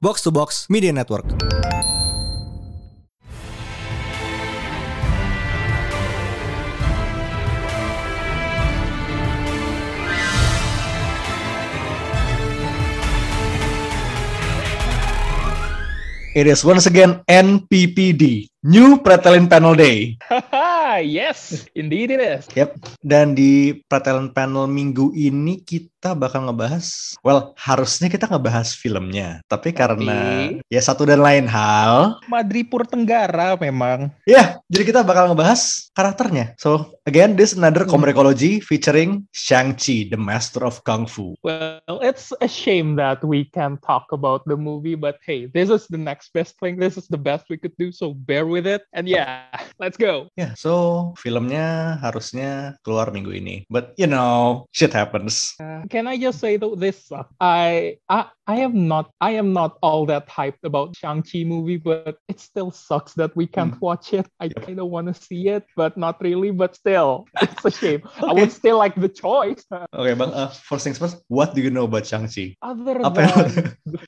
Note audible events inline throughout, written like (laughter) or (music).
Box to Box Media Network. It is once again NPPD, New Pretelin Panel Day. yes, indeed it is. Yep. Dan di Pretelin Panel minggu ini kita bakal ngebahas, well, harusnya kita ngebahas filmnya, tapi, karena ya satu dan lain hal, Madripur Tenggara memang. ya, jadi kita bakal ngebahas karakternya. So, again, this another Hmm. comicology featuring Shang-Chi, the master of kung fu. Well, it's a shame that we can't talk about the movie, but hey, this is the next best thing. This is the best we could do, so bear with it. And yeah, (laughs) let's go. Yeah, so filmnya harusnya keluar minggu ini. But you know, shit happens. Uh, can I just say though this? uh, I I I am not I am not all that hyped about Shang-Chi movie, but it still sucks that we can't Hmm. watch it. I kind of want to see it, but not really. But still, (laughs) it's a shame. I would still like the choice. okay, bang, uh, first things first, what do you know about Shang-Chi? Other Apa than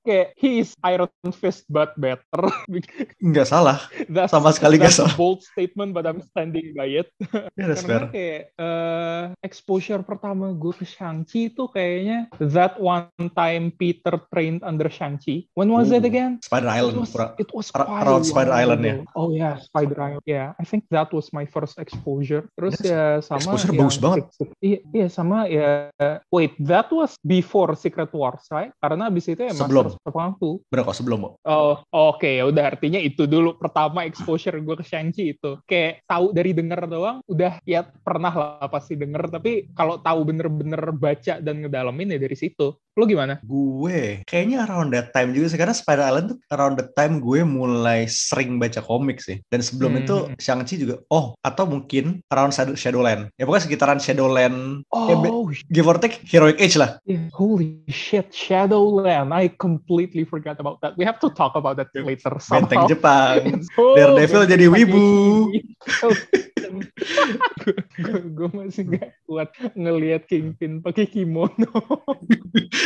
kayak he is Iron Fist but better. (laughs) nggak salah? that's, Sama sekali nggak a salah. bold statement, but I'm standing by it. (laughs) Ya, that's Karena fair. kayak eh, exposure pertama gue ke Shang-Chi itu kayaknya that one time Peter trained under Shang-Chi. When was it Ooh, again? Spider It Island. was, pura- it was quite around Spider Island, ya? ago. Oh yeah, Spider Island. Yeah, I think that was my first exposure. Terus Yes. ya sama Exposure yang bagus banget. Iya, iya sama ya. Wait, that was before Secret Wars, right? Karena abis itu ya Sebelum. Master of Kung Fu. Kok sebelum. Oh, oke ya udah artinya itu dulu pertama exposure gue ke Shang-Chi itu. Kayak tahu dari denger doang, udah ya pernah lah pasti denger, tapi kalau tahu bener-bener baca dan ngedalamin ya dari situ. Lo gimana? Gue kayaknya around that time juga sih karena Spider Island tuh around that time gue mulai sering baca komik sih. Dan sebelum Hmm. itu Shang-Chi juga oh atau mungkin around Shadow Shadowland. Ya pokoknya sekitaran Shadowland ya, Oh, give or take Heroic Age lah. yeah. holy shit, Shadowland. I completely forgot about that. We have to talk about that later Benteng somehow. (laughs) Jepang. It's so Daredevil jadi benteng wibu. (laughs) gue masih gak kuat ngelihat Kingpin pakai kimono. (laughs)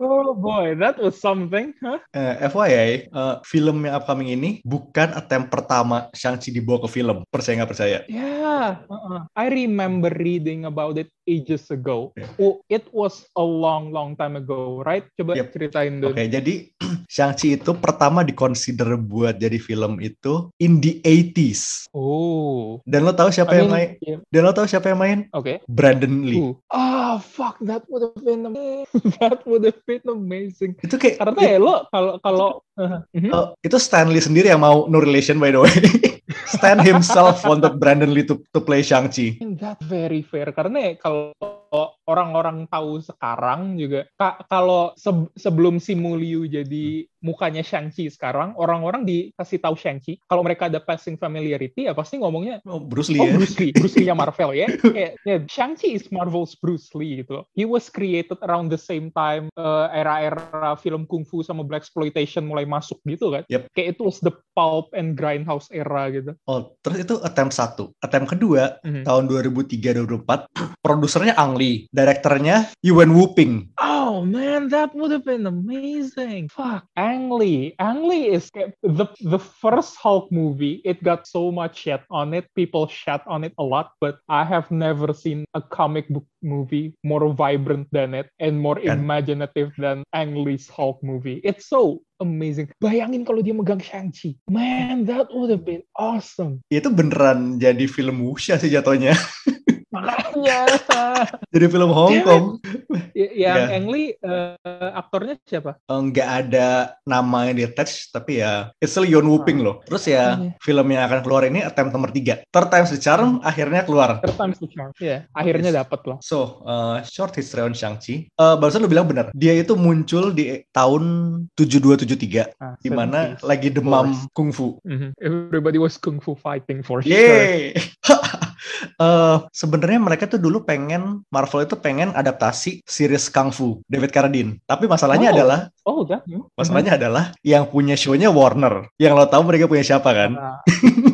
oh boy, that was something, huh? Eh, FYI, eh, film yang upcoming ini bukan attempt pertama Shang-Chi dibawa ke film. Percaya nggak percaya? Yeah, uh-uh. I remember reading about it ages ago. Yeah. Oh, it was a long, long time ago, right? Coba Yep. ceritain Oke, dulu. jadi (clears throat) Shang-Chi itu pertama dikonsider buat jadi film itu in the 80s. Oh, Dan lo tahu siapa I yang mean, main? yeah, Dan lo tahu siapa yang main? okay. Brandon Lee. Ooh. Ah, fuck, that would have been amazing. (laughs) that would have been amazing. Itu kayak Karena ya lo kalau kalau (laughs) uh, eh, itu Stanley sendiri yang mau no relation by the way. (laughs) Stan himself wanted Brandon Lee to to play Shang-Chi. that very fair karena kalau orang-orang tahu sekarang juga ka- kalau se- sebelum si Muliu jadi mukanya Shang-Chi sekarang orang-orang dikasih tahu Shang-Chi kalau mereka ada passing familiarity ya pasti ngomongnya Oh, Bruce Lee Oh ya. Bruce Lee, Bruce Lee-nya Marvel ya. (laughs) Kayak ya, Shang-Chi is Marvel's Bruce Lee gitu. He was created around the same time uh, era-era film kungfu sama black exploitation mulai masuk gitu kan. Yep. Kayak itu was the pulp and grindhouse era gitu. Oh, terus itu attempt satu. Attempt kedua Mhm. tahun 2003-2004, produsernya Ang Lee, direkturnya Yuan Wuping. Oh man, that would have been amazing. Fuck, Ang Lee. Ang Lee is the the first Hulk movie. It got so much shit on it. People shat on it a lot, but I have never seen a comic book movie more vibrant than it and more Kan? imaginative than Ang Lee's Hulk movie. It's so amazing. Bayangin kalau dia megang Shang-Chi. Man, that would have been awesome. Itu beneran jadi film wuxia sih jatuhnya. (laughs) Makanya. (laughs) jadi film Hong Kong. Y- yang Ya. Ang Lee eh, aktornya siapa? Nggak ada nama yang di attach, tapi ya it's still Yuan Wuping loh. Terus ya Iya. film yang akan keluar ini attempt nomor 3. Third time's the charm akhirnya keluar. Third time's the charm. Ya, akhirnya Yes. dapat lah. So, uh, short history on Shang-Chi. Uh, barusan lu bilang benar. Dia itu muncul di tahun 7273 Ah, di mana 70s. lagi demam kungfu. Mhm. Everybody was kung fu fighting for sure. Eh, sebenarnya mereka tuh dulu pengen Marvel itu pengen adaptasi series Kung Fu David Carradine. Tapi masalahnya Oh. adalah Oh, that. hmm. masalahnya adalah yang punya show-nya Warner. Yang lo tahu mereka punya siapa kan? Ah, (laughs)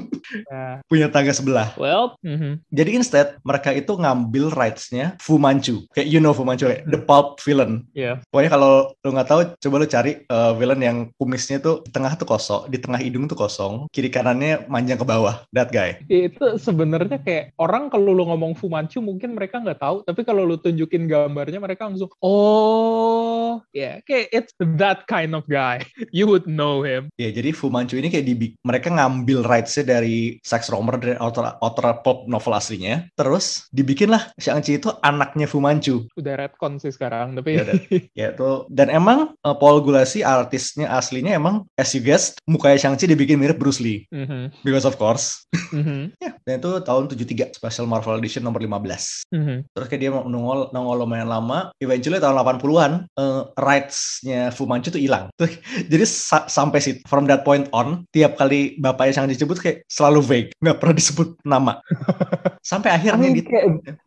yeah. punya tangga sebelah. Well, mm -hmm. jadi instead mereka itu ngambil rights-nya Fu Manchu. Kayak you know Fu Manchu, kayak the pulp villain. Yeah. Pokoknya kalau lo nggak tahu, coba lo cari uh, villain yang kumisnya tuh di tengah tuh kosong, di tengah hidung tuh kosong, kiri kanannya manjang ke bawah. That guy. Itu sebenarnya kayak orang kalau lo ngomong Fu Manchu mungkin mereka nggak tahu, tapi kalau lo tunjukin gambarnya mereka langsung oh ya yeah, kayak it's that kind of guy. (laughs) You would know him. Ya, yeah, jadi Fu Manchu ini kayak di mereka ngambil rights-nya dari Sax Romer dari author, author pop novel aslinya. Terus dibikinlah Shang-Chi itu anaknya Fu Manchu. Udah retcon sih sekarang, tapi ya, ya tuh dan emang uh, Paul Gulasi artisnya aslinya emang as you guessed mukanya Shang-Chi dibikin mirip Bruce Lee. Mm -hmm. Because of course. Mm -hmm. (laughs) ya, dan itu tahun 73 Special Marvel Edition nomor 15. Mm -hmm. Terus kayak dia nongol nongol lumayan lama. Eventually tahun 80-an uh, rights-nya Fu Manchu tuh hilang. (laughs) Jadi sa sampai situ from that point on tiap kali bapaknya Shang-Chi disebut kayak selalu vague, nggak pernah disebut nama. (laughs) sampai akhirnya I mean, kayak,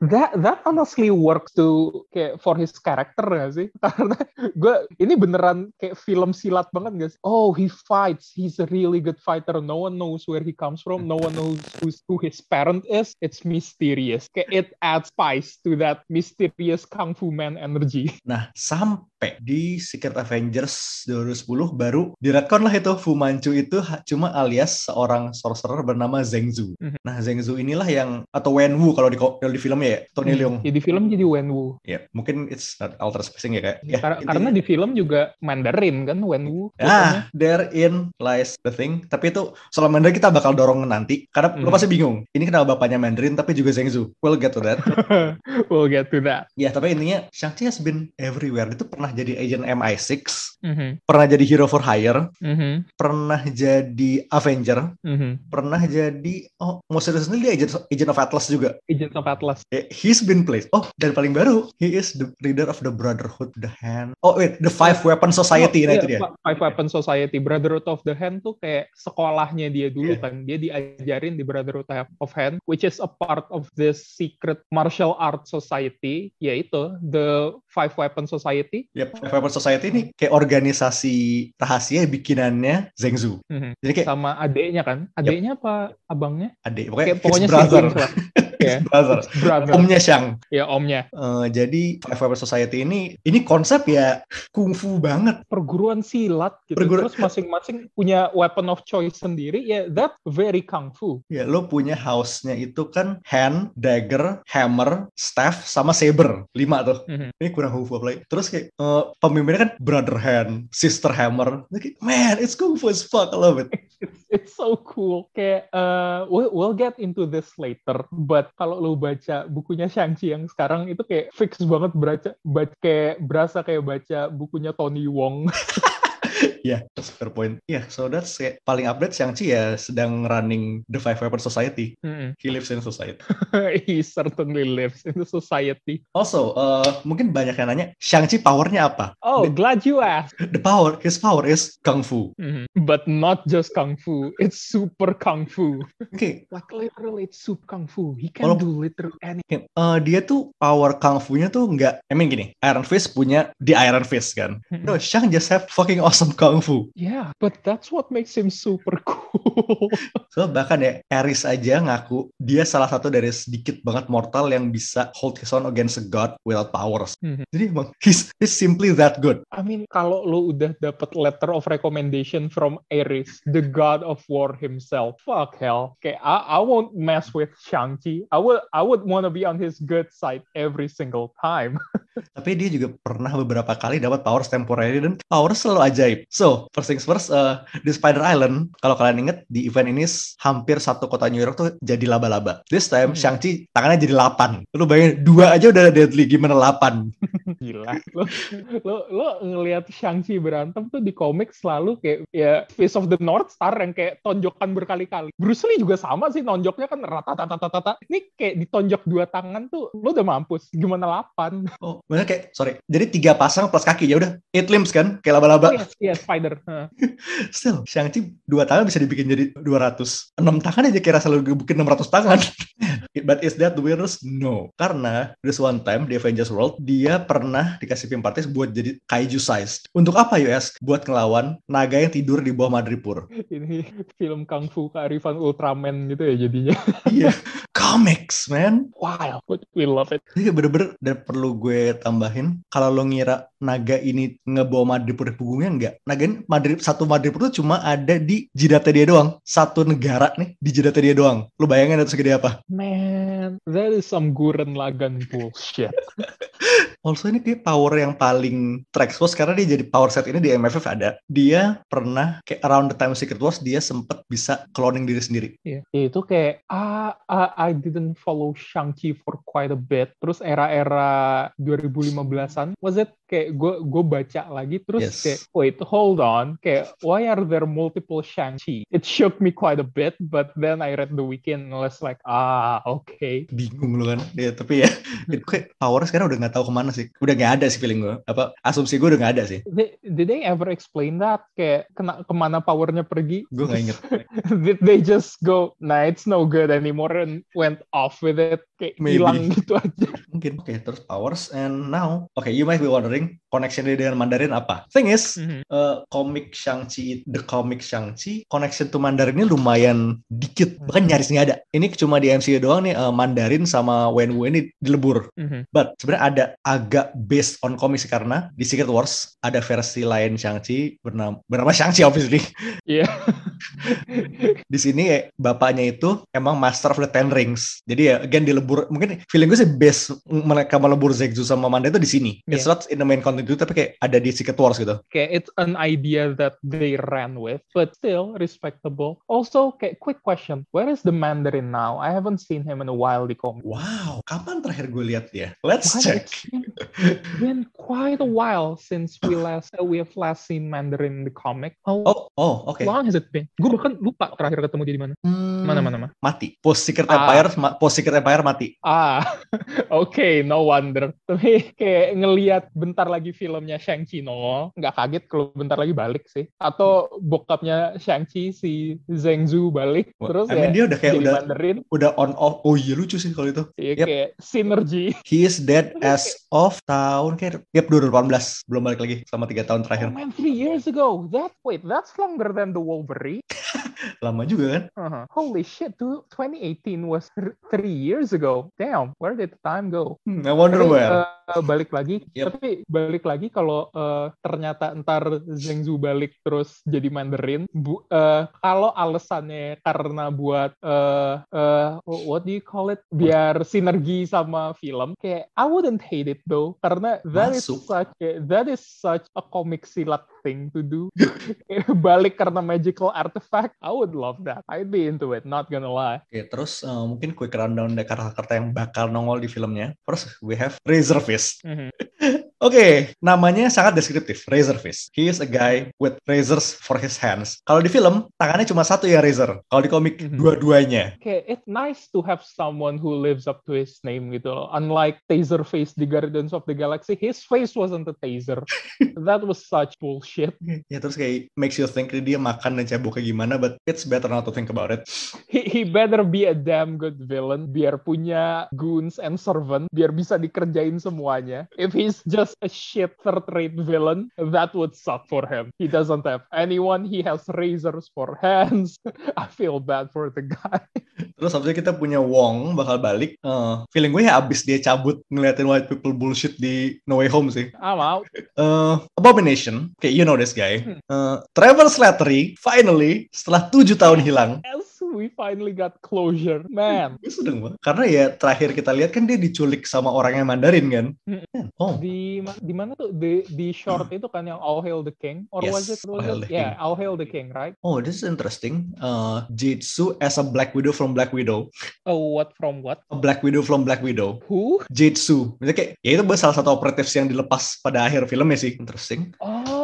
that that honestly works to kayak for his character gak sih? (laughs) Karena gue ini beneran kayak film silat banget gak sih? Oh, he fights. He's a really good fighter. No one knows where he comes from. No one knows who's, who his parent is. It's mysterious. Kayak it adds spice to that mysterious kung fu man energy. Nah, sampai di Secret Avengers 2010 baru direkon lah itu Fu Manchu itu cuma alias seorang sorcerer bernama Zheng Zu. Mm -hmm. Nah, Zheng Zu inilah yang atau Wen Wu kalau di, kalau di filmnya ya, Tony hmm. Leung. Ya, di film jadi Wen Wu. Ya, mungkin it's not alter spacing ya kayak. Ya, Kar karena di film juga Mandarin kan Wen Wu. Ah, therein lies the thing. Tapi itu soal Mandarin kita bakal dorong nanti karena hmm. lo pasti bingung. Ini kenapa bapaknya Mandarin tapi juga Zheng Zu. We'll get to that. (laughs) we'll get to that. Ya, tapi intinya Shang-Chi has been everywhere. Itu pernah jadi agent MI6, mm -hmm. pernah jadi hero for hire, mm -hmm. pernah jadi Avenger, mm -hmm. pernah jadi oh mau serius dia agent agent of Atlas juga. Agent of Atlas. He's been placed. Oh, dan paling baru, he is the leader of the Brotherhood of the Hand. Oh wait, the Five Weapon Society. Oh, nah, iya, itu dia. Five Weapon Society. Brotherhood of the Hand tuh kayak sekolahnya dia dulu yeah. kan. Dia diajarin di Brotherhood of Hand, which is a part of this secret martial art society, yaitu the Five Weapon Society. Yep, Five Weapon Society ini kayak organisasi rahasia bikinannya Zheng Zu. Mm -hmm. Jadi kayak sama adeknya kan? Adeknya yep. apa abangnya? Adek, pokoknya kayak, pokoknya brother. (laughs) yeah. brother. brother. Omnya Shang. Ya, omnya. Uh, jadi Five Weapon Society ini ini konsep ya kungfu banget. Perguruan silat gitu. Perguruan... Terus masing-masing punya weapon of choice sendiri. Ya, yeah, that very kungfu. Ya, lo punya house-nya itu kan hand, dagger, hammer, staff, sama saber. Lima tuh. Mm -hmm. Ini kurang kungfu apa lagi. Terus kayak uh, pemimpinnya kan brother hand, sister hammer. Kayak, Man, it's kungfu as fuck. I love it. (laughs) it's, it's so cool. Kayak uh, we'll, we'll get into this later. But kalau lo baca bukunya Shang-Chi yang sekarang itu kayak fix banget baca, baca kayak berasa kayak baca bukunya Tony Wong. (laughs) yeah, that's fair point. Yeah, so that's kayak paling update Shang-Chi ya sedang running the Five Weapon Society. Mm-hmm. He lives in society. (laughs) He certainly lives in the society. Also, uh, mungkin banyak yang nanya, Shang-Chi powernya apa? Oh, the, glad you asked. The power, his power is Kung Fu. Mm-hmm. But not just Kung Fu, it's super Kung Fu. Okay. like literally it's super Kung Fu. He can Kalau, do literally anything. Uh, dia tuh power Kung Fu-nya tuh nggak, I mean gini, Iron Fist punya the Iron Fist kan. Mm-hmm. No, Shang just have fucking awesome Kung Yeah, but that's what makes him super cool. (laughs) so bahkan ya Aris aja ngaku dia salah satu dari sedikit banget mortal yang bisa hold his own against a god without powers. Mm-hmm. Jadi emang he's, he's simply that good. I mean kalau lo udah dapat letter of recommendation from Ares, the god of war himself, fuck hell. Okay, I, I won't mess with Shang-Chi. I would I would want to be on his good side every single time. (laughs) Tapi dia juga pernah beberapa kali dapat powers temporary dan powers selalu ajaib. So, first things first, uh, di Spider Island, kalau kalian inget, di event ini hampir satu kota New York tuh jadi laba-laba. This time, hmm. Shang-Chi tangannya jadi 8. Lu bayangin, dua aja udah deadly, gimana 8? (laughs) Gila. Lo, lo, lo ngelihat Shang-Chi berantem tuh di komik selalu kayak ya Face of the North Star yang kayak tonjokan berkali-kali. Bruce Lee juga sama sih, nonjoknya kan rata-tata-tata. Ini kayak ditonjok dua tangan tuh, lo udah mampus. Gimana 8? Oh, bener kayak, sorry, jadi tiga pasang plus kaki, ya udah, eight limbs kan, kayak laba-laba. Iya, yes, yes, spider. (laughs) Still, Shang-Chi dua tangan bisa dibikin jadi jadi 200. 6 tangan aja kira selalu gebukin 600 tangan. (laughs) But is that the weirdest? No. Karena this one time di Avengers World, dia pernah dikasih film partis buat jadi kaiju sized. Untuk apa US? Buat ngelawan naga yang tidur di bawah Madripoor. Ini film Kung Fu kearifan Ultraman gitu ya jadinya. (laughs) Iya. Comics, man. But we love it. Ini bener-bener dan perlu gue tambahin, kalau lo ngira naga ini ngebawa Madripoor di punggungnya, enggak. Naga ini Madrip, satu Madripoor itu cuma ada di jidatnya dia doang. Satu negara nih, di jidatnya dia doang. Lo bayangin itu segede apa? Man, that is some Gurren Lagann bullshit. (laughs) Also ini kayak power yang paling terexpose karena dia jadi power set ini di MFF ada. Dia pernah kayak around the time Secret Wars dia sempet bisa cloning diri sendiri. Iya, itu kayak ah, ah, I didn't follow Shang-Chi for quite a bit. Terus era-era 2015-an was it kayak gue gue baca lagi terus Yes. kayak wait hold on kayak why are there multiple Shang-Chi? It shook me quite a bit but then I read the weekend and I was like ah okay. Bingung lu kan. Ya, tapi ya itu kayak power sekarang udah nggak tahu ke mana sih. Udah nggak ada sih feeling gue. Apa asumsi gue udah nggak ada sih. They, did they ever explain that kayak kena ke mana powernya pergi? Gue nggak inget. (laughs) did they just go nah it's no good anymore and went off with it kayak Maybe. hilang gitu aja (laughs) Mungkin. Oke, terus powers and now. Oke, you might be wondering connection dia dengan Mandarin apa? Thing is, Mhm. uh, komik Shang-Chi, the comic Shang-Chi, connection to Mandarin ini lumayan dikit, bahkan nyaris nggak ada. Ini cuma di MCU doang nih, uh, Mandarin sama Wenwu ini dilebur. Mhm. But sebenarnya ada agak based on komik sih, karena di Secret Wars ada versi lain Shang-Chi bernama, bernama Shang-Chi obviously. Iya. (laughs) (laughs) di sini eh, bapaknya itu emang Master of the Ten Rings. Jadi ya again dilebur, mungkin feeling gue sih base mereka melebur Zexu sama Mandarin itu di sini. It's Yeah. not in the main content itu tapi kayak ada di Secret Wars gitu. kayak it's an idea that they ran with, but still respectable. Also, kayak quick question, where is the Mandarin now? I haven't seen him in a while di comic. Wow, kapan terakhir gue lihat dia? Let's Why, check. It's been, been quite a while since we last uh, we have last seen Mandarin in the comic. How Oh, oh, oke. long has it been? Gue bahkan lupa terakhir ketemu dia di mana. Hmm, Mana mana mana. Mati. Post Secret Ah. Empire, Post Secret Empire mati. Ah, (laughs) oke, no wonder. Tapi kayak ngelihat bentar lagi filmnya Shang-Chi nongol, nggak kaget kalau bentar lagi balik sih. Atau bokapnya Shang-Chi si Zheng Zhu balik, Wah, terus I mean, ya dia udah kayak udah Mandarin, udah on off. Oh iya lucu sih kalau itu. ya Yep. kayak synergy. He is dead as of tahun kayak yep 2018 belum balik lagi selama tiga tahun Oh terakhir. man, three years ago. That wait, that's longer than the Wolverine. (laughs) Lama juga kan? Uh-huh. Holy shit, dude, 2018 was th- three years ago. Damn, where did the time go? Hmm, I wonder Tapi, where. Eh, balik lagi, Yep. tapi balik lagi kalau eh, ternyata ntar Zheng Zhu balik terus jadi Mandarin, bu, eh, kalau alasannya karena buat eh eh, what do you call it? Biar sinergi sama film, kayak I wouldn't hate it though, karena that is Masuk. such kayak, that is such a comic silat thing to do. (laughs) Balik karena magical artifact, I would love that. I'd be into it, not gonna lie. Oke, terus uh, mungkin quick rundown dari karakter yang bakal nongol di filmnya. First, we have Razor Fist. Mhm. (laughs) Oke, namanya sangat deskriptif, Razor Fist. He is a guy with razors for his hands. Kalau di film, tangannya cuma satu ya razor. Kalau di komik, Mhm. dua-duanya. kayak it's nice to have someone who lives up to his name gitu loh. Unlike Taserface di Guardians of the Galaxy, his face wasn't a taser. (laughs) That was such bullshit. Ya terus kayak makes you think dia makan dan ceboknya gimana, but it's better not to think about it. He, he better be a damn good villain biar punya goons and servant biar bisa dikerjain semuanya. If he's just a shit third rate villain, that would suck for him. He doesn't have anyone. He has razors for hands. (laughs) I feel bad for the guy. Terus habis kita punya Wong bakal balik. Eh, feeling gue ya abis dia cabut ngeliatin white people bullshit di No Way Home sih. I'm out. Eh, Abomination, okay, you know this guy. Eh, Trevor Slattery, finally, setelah tujuh tahun hilang, Yes, we finally got closure. Man. gue sedang banget. Karena ya terakhir kita lihat kan dia diculik sama orang yang Mandarin kan. Hmm. Oh, di di mana tuh di di short itu kan yang All Hail the King or Yes, was it All was Hail it the yeah King. All Hail the King right oh, this is interesting. Uh, Jitsu as a Black Widow from Black Widow. oh what from what A Black Widow from Black Widow. who Jitsu. Maksudnya kayak, ya itu salah satu operatives yang dilepas pada akhir filmnya sih. Interesting. oh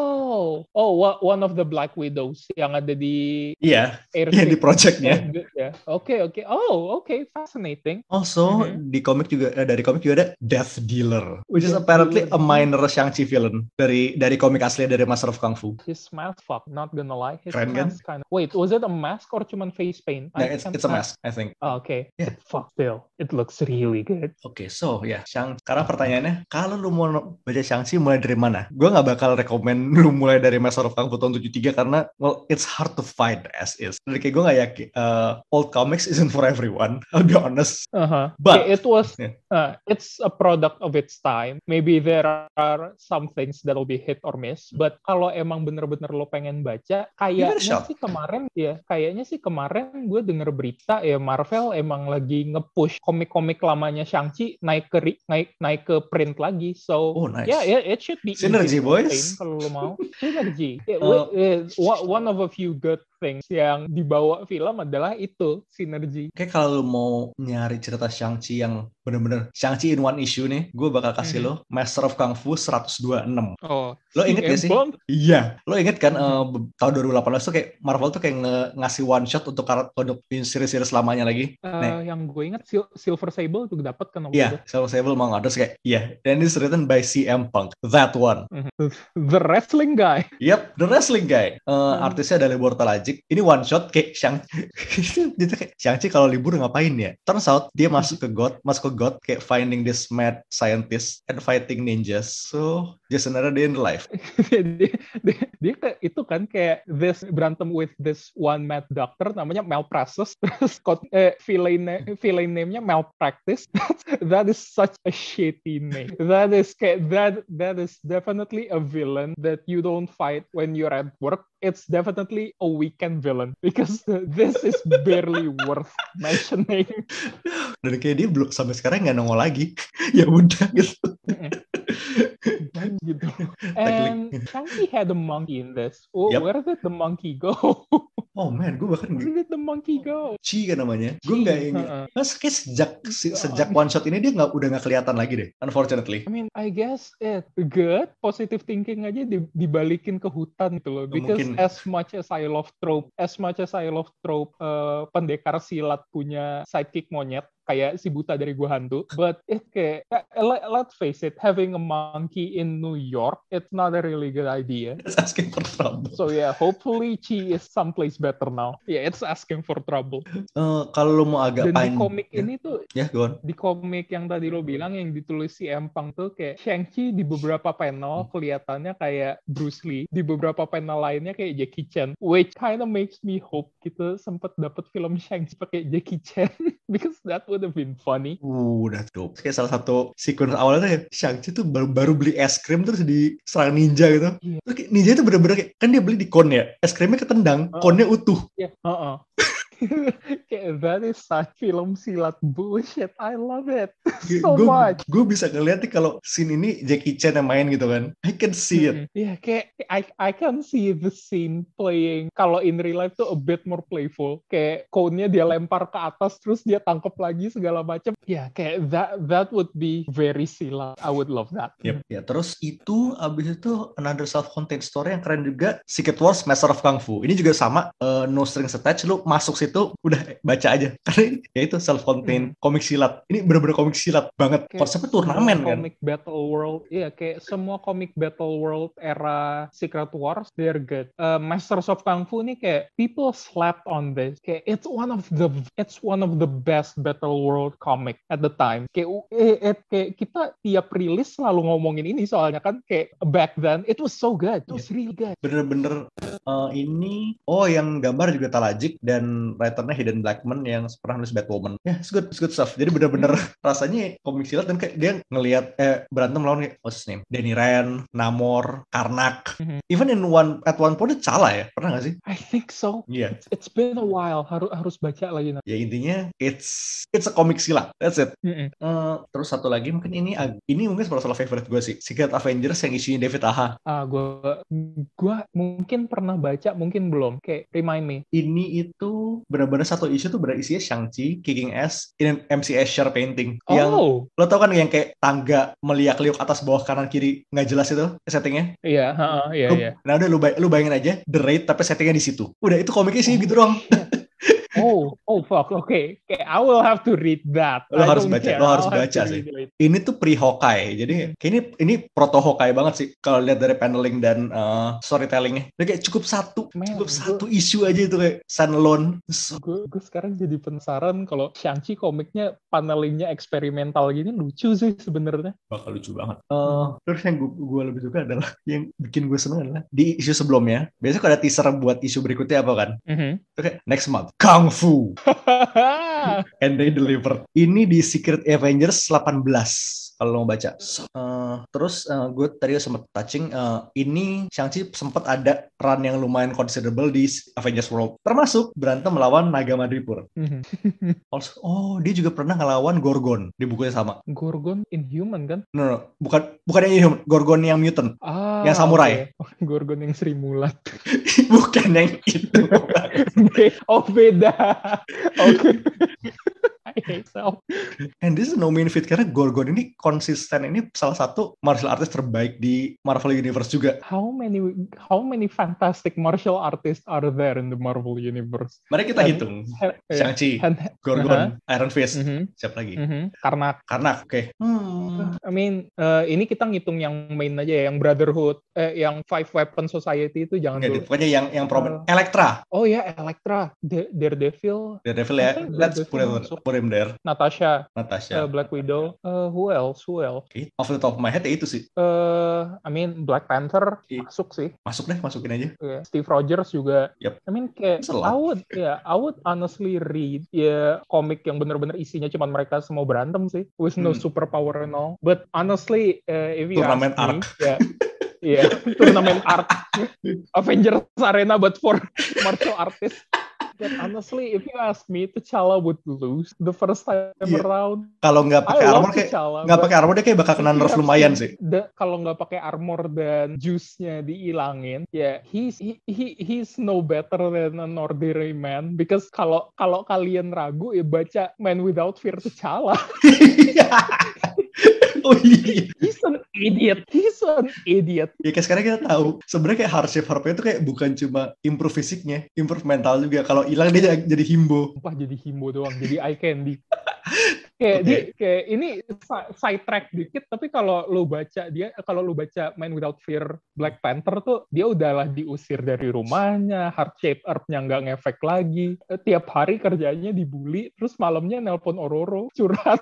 Oh, oh, one of the Black Widows yang ada di Iya, Air (laughs) iya di projectnya. Ya, oke oke. Oh, oke, fascinating. Also Mhm. di komik juga eh, dari komik juga ada Death Dealer, which is apparently Dealer. a minor Shang-Chi villain dari dari komik asli dari Master of Kung Fu. His mask, fuck, not gonna lie. His Keren kan? mask kind of. Wait, was it a mask or cuman face paint? Yeah, it's it's a mask, I think. Oh, okay. Yeah. Fuck, still, it looks really good. Oke, so ya, Shang. Sekarang pertanyaannya, kalau lu mau baca Shang-Chi mulai dari mana? Gue nggak bakal rekomend lu mulai dari Master of Kung Fu tahun 73 karena, well, it's hard to find as is. Dan kayak gue nggak yakin, uh, old comics isn't for everyone, (laughs) I'll be honest. Uh-huh. But- it was Yeah. uh, it's a product of its time. Maybe there are some things that will be hit or miss. But kalau emang bener-bener lo pengen baca, kayaknya sih kemarin ya, kayaknya sih kemarin gue denger berita ya Marvel emang lagi nge-push komik-komik lamanya Shang-Chi naik ke naik naik ke print lagi. So Oh, nice. yeah, yeah, it should be Synergy, boys. kalau lo mau. (laughs) Synergy. Yeah, Uh, we- eh, wa- one of a few good things yang dibawa film adalah itu sinergi. Kayak kalau lu mau nyari cerita Shang-Chi yang bener-bener Shang-Chi in one issue nih, gue bakal kasih Mhm. lo Master of Kung Fu 126. Oh, Lo inget gak sih? Iya, lo inget kan be- tahun 2018 tuh kayak Marvel tuh kayak nge- ngasih one shot untuk untuk series-series lamanya lagi. Nih. yang gue ingat Sil- Silver Sable juga dapat kan waktu Iya, itu. Silver Sable mau nggak terus kayak iya, dan it's written by CM Punk, that one. The wrestling guy. Yep, the wrestling guy. Eh, Hmm. Artisnya ada Libor Ini one shot kayak Shang (laughs) tuh kayak Shang-Chi kalau libur ngapain ya? Turns out dia masuk ke God, masuk ke God kayak finding this mad scientist and fighting ninjas. So just another day in life. (laughs) dia ke- itu kan kayak this berantem with this one mad doctor namanya Malpractice. (laughs) Terus eh, villain villain name-nya Malpractice. (laughs) That is such a shitty name. That is kayak that that is definitely a villain that you don't fight when you're at work. It's definitely a weekend villain because (laughs) this is barely worth mentioning. Dan kayak dia belum sampai sekarang nggak nongol lagi. ya udah gitu. Dan (laughs) gitu. And Shang-Chi had a monkey in this. Oh, Yep. Where did the monkey go? (laughs) Oh man, gue bahkan where did the monkey go? Chi kan namanya. Gue nggak ingat. Uh-uh. Nah, kayak sejak se- sejak one shot ini dia nggak udah nggak kelihatan lagi deh. Unfortunately. I mean, I guess it good. Positive thinking aja di- dibalikin ke hutan gitu loh. Oh, Because mungkin. as much as I love trope, as much as I love trope, eh, pendekar silat punya sidekick monyet kayak si buta dari gua hantu. But it kayak eh, let, let's face it, having a monkey in New York, it's not a really good idea. (laughs) It's asking for trouble. So yeah, hopefully Chi is someplace better now. Yeah, it's asking for trouble. Eh, kalau mau agak Dan di panjang. komik ini tuh Ya, go on. di komik yang tadi lo bilang yang ditulis si Empang tuh kayak Shang-Chi di beberapa panel kelihatannya kayak Bruce Lee, di beberapa panel lainnya kayak Jackie Chan, which kind of makes me hope kita sempet dapet film Shang-Chi pakai Jackie Chan (laughs) because that would have been funny. Uh, udah dope. Kayak salah satu sequence awalnya ya, Shang-Chi tuh baru, baru beli es krim terus diserang ninja gitu. Iya. Terus kayak ninja itu bener-bener kayak, kan dia beli di kon ya, es krimnya ketendang, Oh. konnya utuh. Ya, heeh. (laughs) kayak that is such film silat bullshit. I love it so gue much. gue bisa ngeliat nih kalau scene ini Jackie Chan yang main gitu kan. I can see it. Mm, Iya, kayak I I can see the scene playing kalau in real life tuh a bit more playful. Kayak cone-nya dia lempar ke atas terus dia tangkap lagi segala macam. Ya, kayak that that would be very silat. I would love that. Yep. Ya, terus itu abis itu another self-contained story yang keren juga Secret Wars Master of Kung Fu. Ini juga sama eh, no strings attached lu masuk situ udah baca aja. Karena ya itu self-contained komik silat. Ini bener-bener komik silat banget. Kayak Konsepnya turnamen semua kan. Comic Battle World, iya kayak semua comic Battle World era Secret Wars, they're good. Uh, Masters of Kung Fu nih kayak people slept on this. Kayak it's one of the it's one of the best Battle World comic at the time. Kayak eh, eh, kayak kita tiap rilis selalu ngomongin ini soalnya kan kayak back then it was so good. It was really good. Bener-bener eh, ini oh yang gambar juga Talajik dan writernya Hidden Blackman yang pernah nulis Batwoman. Ya, it's good, it's good stuff. Jadi bener-bener (laughs) rasanya komik silat dan kayak dia ngelihat eh berantem lawan kayak what's his name? Danny Rand, Namor, Karnak. Mhm. Even in one at one point dia salah ya, pernah gak sih? I think so. Iya. It's been a while. Harus harus baca lagi nanti. Ya intinya it's it's a komik silat. That's it. Mm-mm. Eh, terus satu lagi mungkin ini ini mungkin salah satu favorite gue sih. Secret Avengers yang isinya David Aha. Ah, gua gua mungkin pernah baca, mungkin belum. Kayak remind me. Ini itu benar-benar satu isu tuh berisinya Shang-Chi kicking ass in MC Escher painting. Yang Oh, lo tau kan yang kayak tangga meliak-liuk atas bawah kanan kiri nggak jelas itu settingnya? Iya, iya, iya. nah udah lu, bay- lu bayangin aja the raid tapi settingnya di situ. Udah itu komiknya sih gitu doang (laughs) Oh, oh fuck. Oke, okay. I will have to read that. Lo I harus baca, care. lo harus baca sih. ini tuh pre Hawkeye jadi Hmm. kayak ini ini proto Hawkeye banget sih kalau lihat dari paneling dan uh, storytellingnya Dia kayak cukup satu Man, cukup gua- satu isu aja itu kayak standalone So, Gue gue sekarang jadi penasaran kalau Shang-Chi komiknya panelingnya eksperimental gini lucu sih sebenarnya. bakal lucu banget Eh, terus yang gue lebih suka adalah yang bikin gue seneng adalah di isu sebelumnya biasanya kalau ada teaser buat isu berikutnya apa kan Itu kayak next month Kung Fu (laughs) and they delivered. Ini di Secret Avengers 18 kalau mau baca eh, terus gue tadi sempat touching eh, ini Shang-Chi sempat ada run yang lumayan considerable di Avengers World termasuk berantem melawan Naga Madripoor Mhm. (laughs) Also, oh dia juga pernah ngelawan Gorgon di bukunya sama Gorgon Inhuman kan? no, no bukan bukan yang ini Gorgon yang mutant Ah, Yang samurai. oke. (laughs) Gorgon yang Sri Mulat. bukan yang itu (laughs) oh beda. Oke. I self. And this is no mean feat karena Gorgon ini konsisten ini salah satu martial artist terbaik di Marvel Universe juga. How many how many fantastic martial artists are there in the Marvel universe? Mari kita And- hitung. Shang-Chi, Gorgon, Iron Fist, Mhm, siapa lagi? mhm. Karena Karena oke. Hmm. I mean, eh, ini kita ngitung yang main aja ya, yang Brotherhood, eh, yang Five Weapon Society itu jangan Enggak, dulu. pokoknya yang yang problem. Elektra, Oh ya, Elektra, Da- Daredevil, Daredevil ya. Let's put him, masuk. put him there. Natasha, Natasha. Black Widow, eh, who else? Who else? Oke, Off the top of my head ya itu sih. Eh, I mean, Black Panther Oke. masuk sih. Masuk deh, masukin aja. Yeah. Steve Rogers juga. Yep. I mean kayak. I would yeah, I would honestly read ya komik yang bener-bener isinya cuma mereka semua berantem sih with no Hmm. superpower and all. But honestly uh, if you Turnamen ask me, arc. ya (laughs) yeah, turnamen arc Avengers Arena but for (laughs) martial artists. Honestly, if you ask me, T'Challa would lose the first time Iya. around. Kalau nggak pakai armor kayak nggak pakai armor dia kayak bakal kena nerf lumayan sih. kalau nggak pakai armor dan juice-nya dihilangin, ya he's he, he he's no better than an ordinary man because kalau kalau kalian ragu ya baca Man Without Fear T'Challa. (laughs) (laughs) oh iya. He's an idiot. He's an idiot. Ya kayak sekarang kita tahu sebenarnya kayak hardship harpnya itu kayak bukan cuma improve fisiknya, improve mental juga. Kalau hilang dia jadi- jadi himbo. Wah jadi himbo doang, jadi eye candy. (laughs) kayak Oke. dia kayak ini si- side track dikit tapi kalau lu baca dia kalau lu baca Man Without Fear Black Panther tuh dia udahlah diusir dari rumahnya heart shape earth-nya nggak ngefek lagi Eh, tiap hari kerjanya dibully terus malamnya nelpon Ororo curhat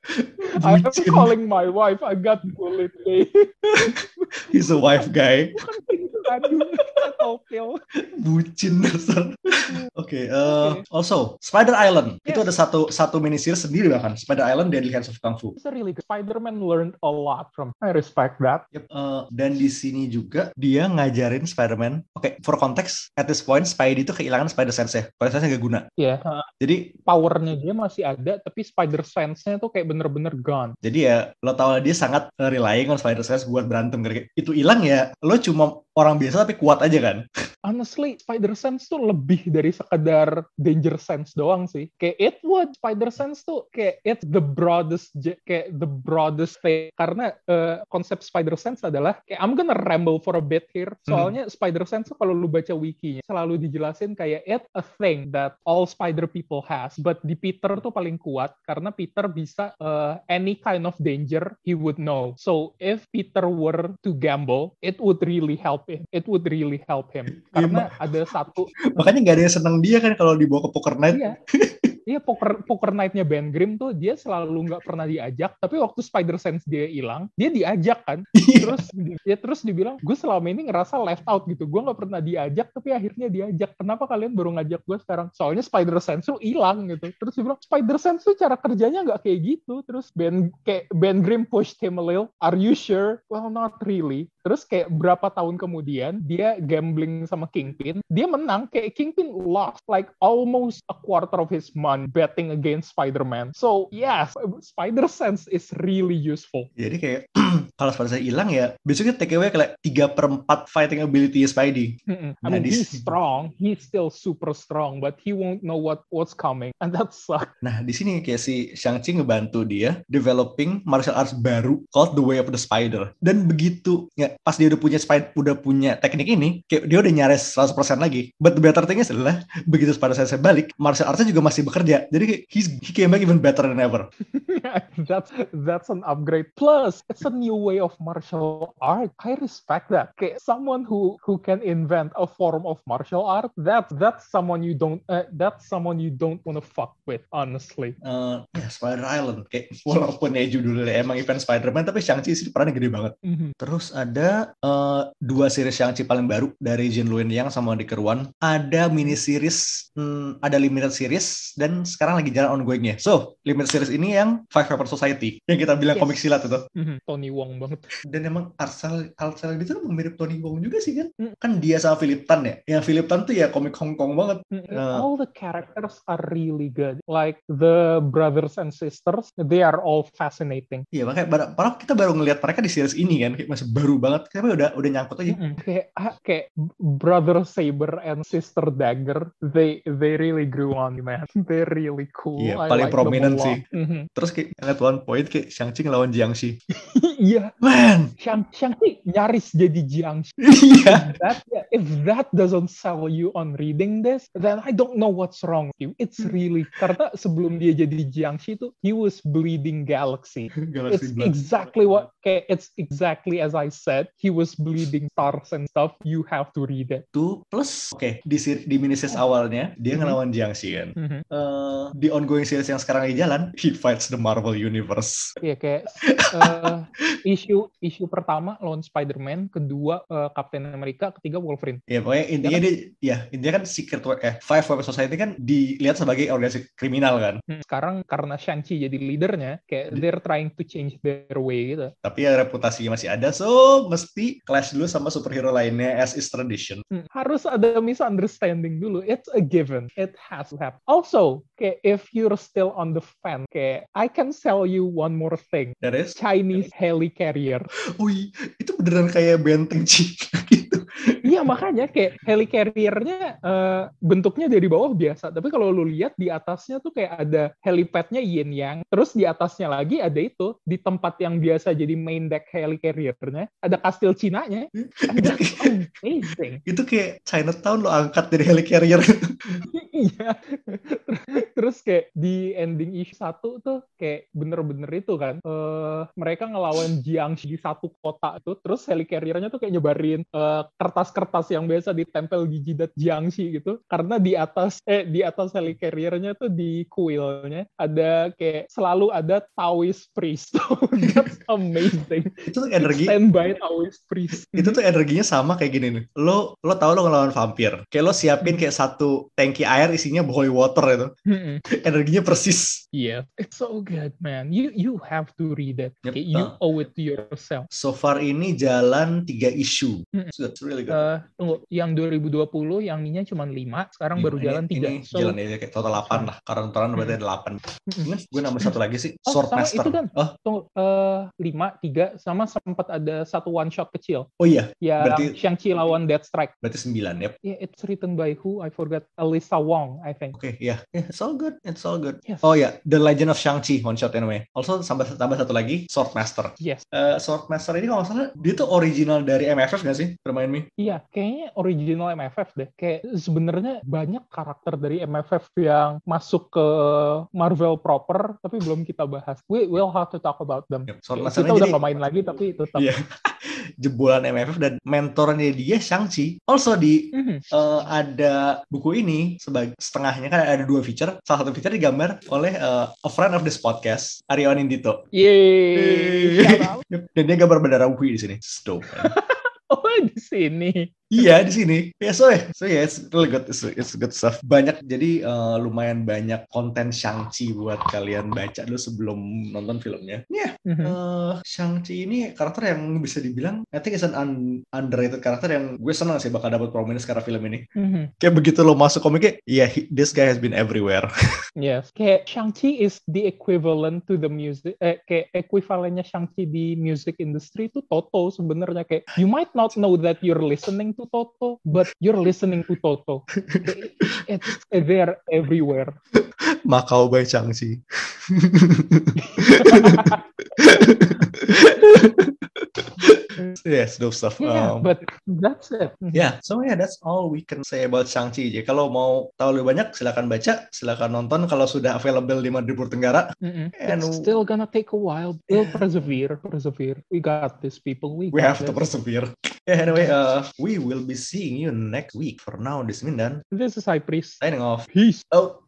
(laughs) I'm calling my wife I got bullied (laughs) He's a wife guy. Tokyo Bucin dasar. Oke, eh, also Spider Island itu Yes. ada satu satu mini series sendiri bahkan Spider Island Deadly Hands of Kung Fu. It's a really good Spider-Man learned a lot from I respect that Yep, eh, dan di sini juga dia ngajarin Spider-Man. Oke, for context, at this point Spidey itu kehilangan Spider Sense ya. Spider Sense nggak guna. ya Jadi powernya dia masih ada tapi spider sense-nya tuh kayak bener-bener gone jadi ya lo tau lah dia sangat relying on Spider Sense buat berantem. Itu hilang ya, lo cuma orang biasa tapi kuat aja kan. honestly spider sense tuh lebih dari sekedar danger sense doang sih. Kayak it would spider sense tuh kayak it's the broadest kayak the broadest thing. Karena eh, konsep spider sense adalah kayak I'm gonna ramble for a bit here. Soalnya spider sense tuh kalau lu baca wikinya selalu dijelasin kayak it a thing that all spider people has. But di Peter tuh paling kuat karena Peter bisa eh, any kind of danger he would know. So if Peter were to gamble it would really help him. It would really help him. Karena ada satu Makanya nggak ada yang seneng dia kan kalau dibawa ke poker night. iya. Iya poker poker night-nya Ben Grimm tuh dia selalu nggak pernah diajak. Tapi waktu Spider Sense dia hilang dia diajak kan. Terus dia terus dibilang gue selama ini ngerasa left out gitu. Gue nggak pernah diajak tapi akhirnya diajak. Kenapa kalian baru ngajak gue sekarang? Soalnya Spider Sense tuh hilang gitu. Terus dia bilang Spider Sense tuh cara kerjanya nggak kayak gitu. Terus Ben kayak Ben Grimm pushed him a little. Are you sure? Well not really terus kayak berapa tahun kemudian dia gambling sama Kingpin dia menang kayak Kingpin lost like almost a quarter of his money betting against Spider-Man. So yes Spider Sense is really useful. Jadi kayak (clears throat) kalau Spidey saya hilang ya, besoknya take away kayak 3 per 4 fighting ability Spidey. Mm-mm. I Nah, mean, di he's sini- strong. He's still super strong, but he won't know what what's coming, and (laughs) that sucks. Nah, di sini kayak si Shang-Chi ngebantu dia developing martial arts baru called The Way of the Spider. Dan begitu ya pas dia udah punya spider udah punya teknik ini, kayak dia udah nyaris 100% lagi. But the better thing is adalah begitu Spider saya balik, martial artsnya juga masih bekerja. Jadi kayak he's, he came back even better than ever. (laughs) that's that's an upgrade. Plus, it's a new way of martial art. I respect that. Okay, someone who who can invent a form of martial art. That that's someone you don't. Uh, that's someone you don't want to fuck with. Honestly. Eh, ya Spider Island kayak walaupun ya judulnya emang event Spider-Man tapi Shang-Chi sih perannya gede banget. Mhm. Terus ada eh, dua series Shang-Chi paling baru dari Jin Luen Yang sama Dick Kerwan. Ada mini series, hmm, ada limited series dan sekarang lagi jalan ongoingnya. So, limited series ini yang Five Paper Society yang kita bilang Yes. komik silat itu. Mhm. Tony Wong banget. Dan emang Arsal Arsal itu kan mirip Tony Wong juga sih kan? Mm. Kan dia sama Philip Tan ya. Yang Philip Tan tuh ya komik Hong Kong banget. Mm, Uh, all the characters are really good. Like the brothers and sisters, they are all fascinating. Iya makanya bar- padahal kita baru ngelihat mereka di series ini kan, kayak masih baru banget. Tapi udah udah nyangkut aja. Mm-mm. Kayak, ah, kayak brother Saber and sister Dagger, they they really grew on me, man. (laughs) They're really cool. Iya, I paling like prominent sih. Mhm. Terus kayak at one point kayak Shang-Chi ngelawan Jiangxi. (laughs) Iya, Man, Shang Shang-Chi nyaris jadi Jiangxi. iya. That if that doesn't sell you on reading this, then I don't know what's wrong with you. It's really karena sebelum dia jadi Jiangxi itu, he was bleeding galaxy. (laughs) Galaxy it's Blood. exactly what kayak it's exactly as I said. He was bleeding stars and stuff. You have to read it. Itu plus oke di ser- di miniseries awalnya dia Mhm. ngelawan Jiangxi kan. Mhm. Eh, di ongoing series yang sekarang lagi jalan, he fights the Marvel Universe. Iya kayak (laughs) eh, isu isu pertama lawan Spider-Man, kedua eh, Captain America, ketiga Wolverine. Ya pokoknya intinya dia ya intinya kan Secret Wa- eh Five Weapon Society kan dilihat sebagai organisasi kriminal kan. Hmm, Sekarang karena Shang-Chi jadi leadernya, kayak they're trying to change their way gitu. Tapi ya reputasinya masih ada, so mesti clash dulu sama superhero lainnya as is tradition. Hmm, Harus ada misunderstanding dulu. It's a given. It has to happen. Also, kayak if you're still on the fence, kayak I can sell you one more thing. That is, Chinese heli carrier. wih, itu beneran kayak benteng Cina gitu. Iya makanya kayak heli carrier-nya eh, bentuknya dari bawah biasa, tapi kalau lu lihat di atasnya tuh kayak ada helipad-nya yin yang, terus di atasnya lagi ada itu di tempat yang biasa jadi main deck heli carrier-nya ada kastil Cina-nya. Amazing. Itu kayak Chinatown lo angkat dari helicarrier. (laughs) Iya. Terus kayak di ending issue satu tuh kayak bener-bener itu kan. eh mereka ngelawan Jiangxi di satu kota itu. Terus helicarrier-nya tuh kayak nyebarin eh, kertas-kertas yang biasa ditempel di jidat Jiangxi gitu. Karena di atas eh di atas helicarrier-nya tuh di kuilnya ada kayak selalu ada Taoist priest. (laughs) That's amazing. itu tuh energi Stand by Taoist priest. itu tuh energinya sama kayak gini nih. Lo lo tau lo ngelawan vampir. Kayak lo siapin kayak satu tangki air isinya holy water itu. Mm-mm. (laughs) Energinya persis. Yeah, it's so good, man. You you have to read it. Yep. Okay, you Uh. owe it to yourself. So far ini jalan tiga isu. Mm. It's good, it's really good. Eh, tunggu, yang 2020 yang ininya cuma 5, sekarang baru Ini- jalan ini 3. So, jalan ya kayak total 8 lah. Karena totalan berarti ada 8. Mm-mm. Gue nambah satu lagi sih, (laughs) Oh, sama Swordmaster. itu kan. Oh, tunggu, eh 5, 3 sama sempat ada satu one shot kecil oh iya, yang Berarti- Shang-Chi lawan Deathstrike. berarti 9 ya. Yeah, it's written by who? I forgot. Alyssa Wong, I think. Oke, iya. Yeah, it's all good. It's all good. Yes. Oh ya, The Legend of Shang-Chi one shot anyway. Also tambah tambah satu lagi, Swordmaster. Yes. Eh Swordmaster ini kalau nggak salah dia tuh original dari MFF nggak sih? Remind me. Iya, kayaknya original MFF deh. Kayak sebenarnya banyak karakter dari MFF yang masuk ke Marvel proper, tapi belum kita bahas. We will have to talk about them. Yep, Swordmaster kita udah nggak main lagi, tapi tetap. (laughs) Iya. Jebolan MFF dan mentornya dia Shang-Chi. Also di Mhm. eh, ada buku ini sebagai setengahnya kan ada dua feature. Salah satu feature digambar oleh eh, a friend of this podcast, Aryo Nindito. Yeay, out. Dan dia gambar bendera UI di sini. It's dope. man. Oh, di sini. Iya di sini. Ya so ya, so yeah, it's really good, it's, it's good stuff. Banyak jadi uh, lumayan banyak konten Shang-Chi buat kalian baca dulu sebelum nonton filmnya. Ya, yeah, Mhm. uh, Shang-Chi ini karakter yang bisa dibilang, I think is an un- underrated karakter yang gue senang sih bakal dapat prominence karena film ini. Mhm. Kayak begitu lo masuk komiknya, iya he- this guy has been everywhere. (laughs) Yes, kayak Shang-Chi is the equivalent to the music, eh, kayak ekuivalennya Shang-Chi di music industry itu Toto sebenarnya kayak you might not know that you're listening to Toto, but you're listening to Toto. (laughs) It's there everywhere. Macau by Shang-Chi. (laughs) yes, those stuff. Yeah, Um, but that's it. Mhm. Yeah, so yeah, that's all we can say about Shang-Chi. Jadi kalau mau tahu lebih banyak, silakan baca, silakan nonton kalau sudah available di Madrid Tenggara. Mhm. And- It's still gonna take a while. We'll persevere, persevere. We got this, people. We, We have to this. persevere. Yeah, anyway, uh, we will be seeing you next week. For now, this is Mindan This is High Priest. signing off. Peace. Out.